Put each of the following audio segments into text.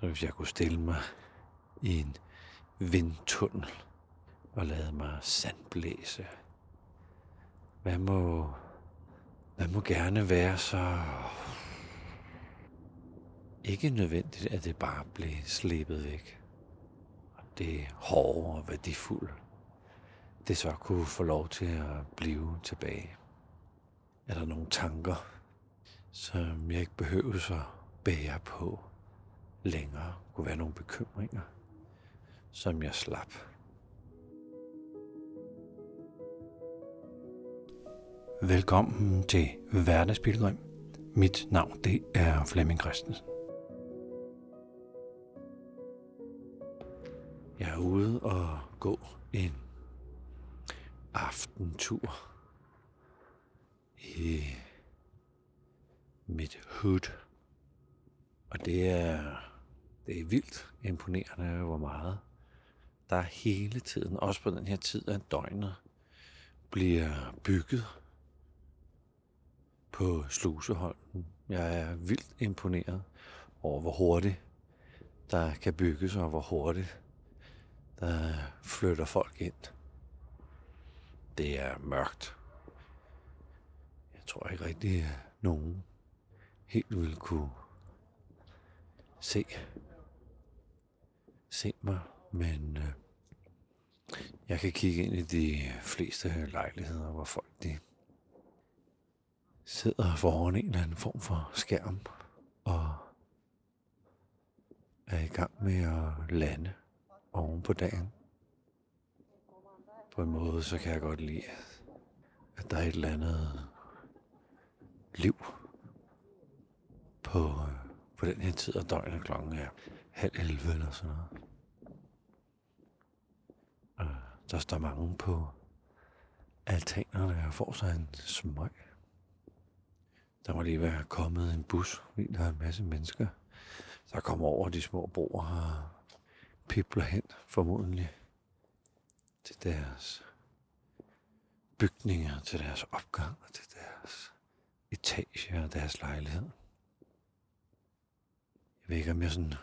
Så hvis jeg kunne stille mig i en vindtunnel og lade mig sandblæse. Hvad må, hvad må gerne være så ikke nødvendigt, at det bare blev slippet væk. Og det hårde og værdifulde, det så kunne få lov til at blive tilbage. Er der nogle tanker, som jeg ikke behøver at bære på længere? Kunne være nogle bekymringer, som jeg slap. Velkommen til Hverdagsbilledrøm. Mit navn det er Flemming Christensen. Jeg er ude og gå en aftentur i mit hood. Og det er, det er vildt imponerende, hvor meget der hele tiden, også på den her tid af døgnet, bliver bygget på Sluseholmen. Jeg er vildt imponeret over, hvor hurtigt der kan bygges, og hvor hurtigt der flytter folk ind. Det er mørkt. Jeg tror ikke rigtig, nogen helt vil kunne se, se mig, men øh, jeg kan kigge ind i de fleste lejligheder, hvor folk de sidder foran en eller anden form for skærm og er i gang med at lande oven på dagen. På en måde, så kan jeg godt lide, at der er et eller andet liv på, øh, på den her tid af døgnet klokken er halv 11 eller sådan noget. Og der står mange på altanerne og får sig en smøg. Der må lige være kommet en bus, fordi der er en masse mennesker, der kommer over de små broer og pipler hen, formodentlig, til deres bygninger, til deres opgang og til deres etage og deres lejlighed. Jeg ved ikke, om jeg sådan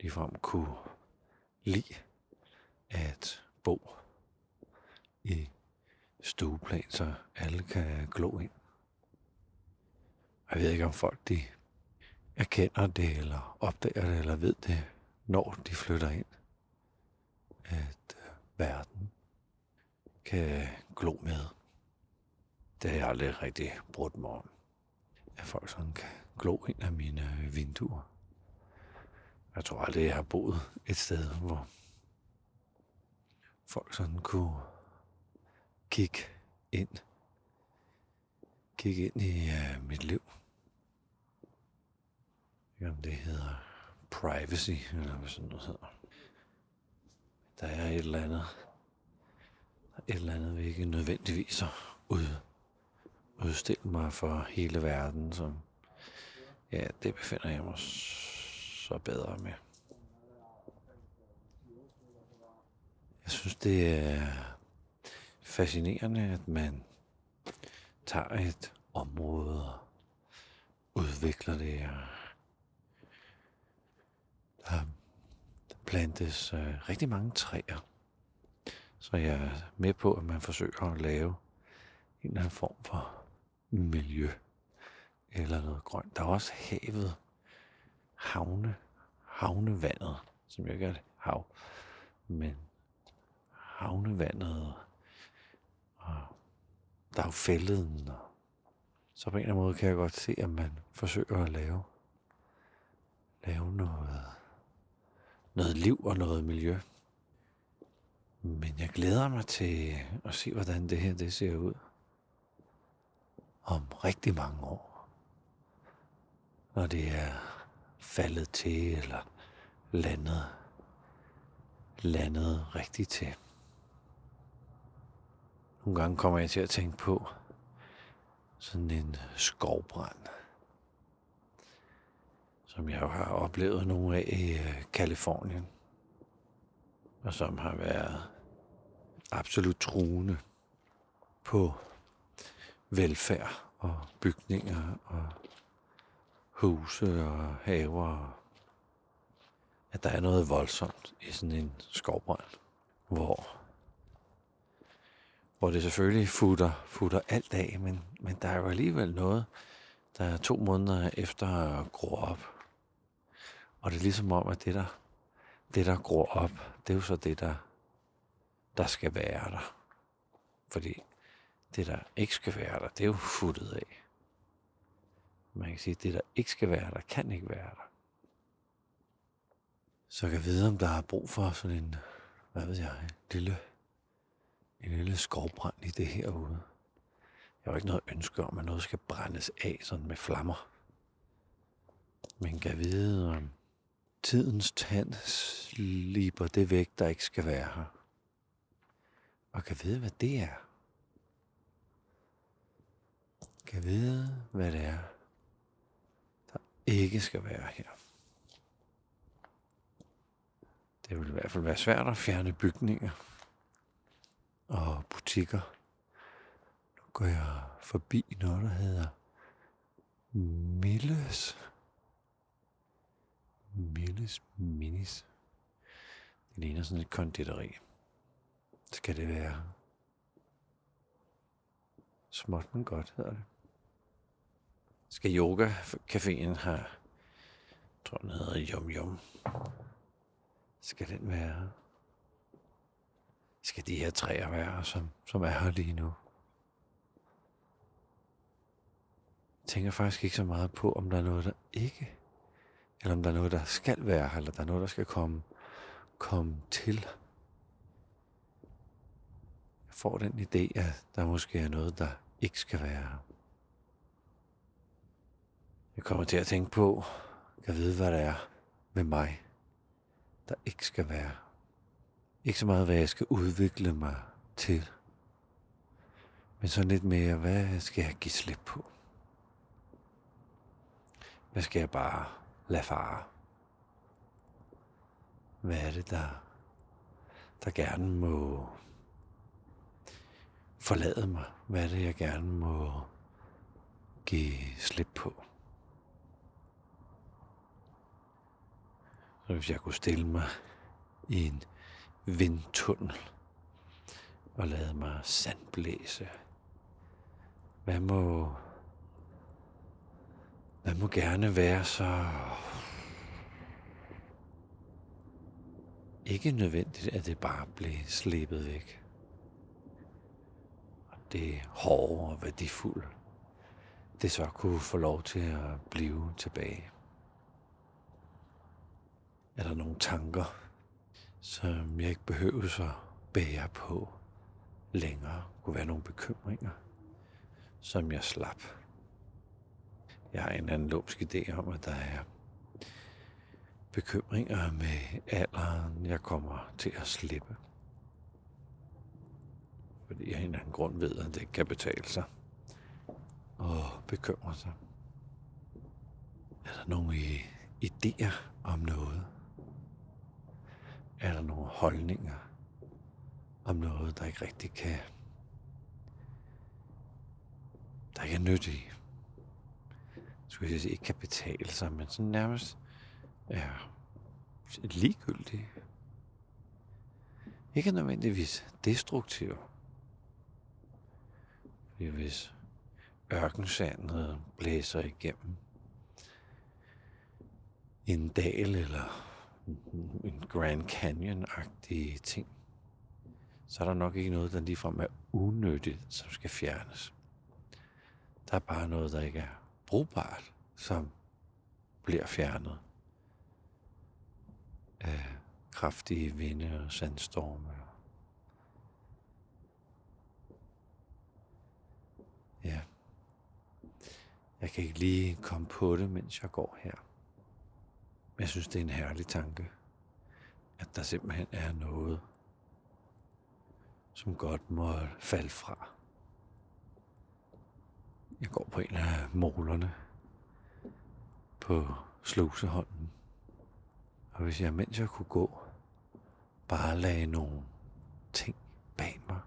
ligefrem kunne lide at bo i stueplan, så alle kan glo ind. Jeg ved ikke, om folk de erkender det, eller opdager det, eller ved det, når de flytter ind. At øh, verden kan glo med. Det har jeg aldrig rigtig brudt mig om. At folk sådan kan glo ind af mine vinduer. Jeg tror aldrig, jeg har boet et sted, hvor folk sådan kunne kigge ind. Kigge ind i uh, mit liv. Ikke om det hedder privacy, eller hvad sådan noget hedder. Der er et eller andet, et eller andet, vi ikke nødvendigvis har ud, udstille mig for hele verden, som ja, det befinder jeg mig så bedre med. Jeg synes, det er fascinerende, at man tager et område og udvikler det. Og der plantes øh, rigtig mange træer. Så jeg er med på, at man forsøger at lave en eller anden form for miljø eller noget grønt. Der er også havet, havne, havnevandet, som jeg gør det, hav, men havnevandet, og der er jo fælleden, og så på en eller anden måde kan jeg godt se, at man forsøger at lave, lave noget, noget liv og noget miljø. Men jeg glæder mig til at se, hvordan det her det ser ud om rigtig mange år. Når det er faldet til eller landet, landet rigtigt til. Nogle gange kommer jeg til at tænke på sådan en skovbrand, som jeg jo har oplevet nogle af i øh, Kalifornien, og som har været absolut truende på velfærd og bygninger og huse og haver at der er noget voldsomt i sådan en skovbrand, hvor, hvor det selvfølgelig futter, futter alt af, men, men der er jo alligevel noget, der er to måneder efter at gro op. Og det er ligesom om, at det der, det der gror op, det er jo så det, der, der skal være der. Fordi det, der ikke skal være der, det er jo futtet af. Man kan sige, at det, der ikke skal være der, kan ikke være der. Så jeg kan vide, om der er brug for sådan en, hvad ved jeg, en lille, en lille skovbrand i det herude. Jeg har ikke noget ønske om, at noget skal brændes af sådan med flammer. Men kan vide, om tidens tand sliber det væk, der ikke skal være her. Og kan vide, hvad det er. Kan vide, hvad det er, der ikke skal være her. Det vil i hvert fald være svært at fjerne bygninger og butikker. Nu går jeg forbi noget, der hedder Milles. Milles Minis. Det ligner sådan et konditori. Skal det være småt, men godt, hedder det. Skal yoga-caféen have, jeg tror den hedder Yum Yum. Skal den være? Skal de her træer være, som, som er her lige nu? Jeg tænker faktisk ikke så meget på, om der er noget, der ikke, eller om der er noget, der skal være her, eller der er noget, der skal komme, komme til. Jeg får den idé, at der måske er noget, der ikke skal være her. Jeg kommer til at tænke på, kan vide, hvad det er med mig, der ikke skal være. Ikke så meget, hvad jeg skal udvikle mig til. Men så lidt mere, hvad skal jeg give slip på? Hvad skal jeg bare lade fare? Hvad er det, der, der gerne må forlade mig? Hvad er det, jeg gerne må give slip på? Så hvis jeg kunne stille mig i en vindtunnel og lade mig sandblæse, hvad må, hvad må gerne være så ikke nødvendigt, at det bare blev slæbet væk. Og det hårde og værdifulde, det så kunne få lov til at blive tilbage. Er der nogle tanker, som jeg ikke behøver at bære på længere? Kunne være nogle bekymringer, som jeg slap. Jeg har en anden lumsk idé om, at der er bekymringer med alderen, jeg kommer til at slippe. Fordi jeg af en anden grund ved, at det kan betale sig og bekymre sig. Er der nogle idéer om noget? Er der nogle holdninger om noget, der ikke rigtig kan, der ikke er nyttig. Skulle jeg sige, ikke kan betale sig, men sådan nærmest er ligegyldige. Ikke nødvendigvis destruktive. Fordi hvis ørkensandet blæser igennem en dal eller en Grand Canyon-agtig ting, så er der nok ikke noget, der ligefrem er unødigt, som skal fjernes. Der er bare noget, der ikke er brugbart, som bliver fjernet af kraftige vinde og sandstorme. Ja. Jeg kan ikke lige komme på det, mens jeg går her. Men jeg synes, det er en herlig tanke, at der simpelthen er noget, som godt må falde fra. Jeg går på en af målerne på slusehånden. Og hvis jeg, mens jeg kunne gå, bare lagde nogle ting bag mig.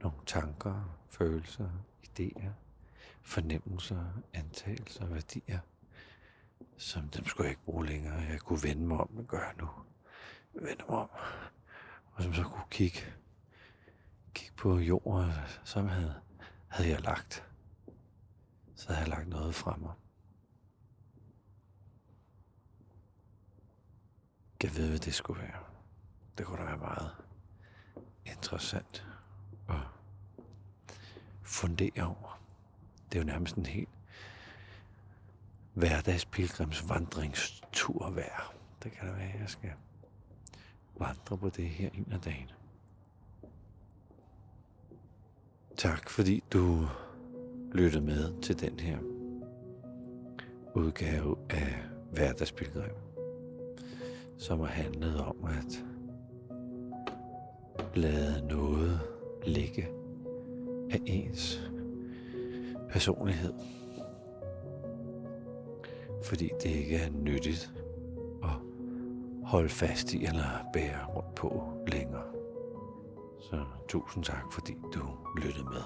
Nogle tanker, følelser, idéer, fornemmelser, antagelser, værdier – som dem skulle jeg ikke bruge længere. Jeg kunne vende mig om, det gør jeg nu. Vende mig om. Og som så kunne kigge, kigge på jorden, som havde, havde jeg lagt. Så havde jeg lagt noget fra mig. Jeg ved, hvad det skulle være. Det kunne da være meget interessant at fundere over. Det er jo nærmest en helt hverdagspilgrimsvandringstur værd. Det kan det være, at jeg skal vandre på det her en af dagen. Tak fordi du lyttede med til den her udgave af hverdagspilgrim, som har handlet om at lade noget ligge af ens personlighed. Fordi det ikke er nyttigt at holde fast i eller bære rundt på længere. Så tusind tak, fordi du lyttede med.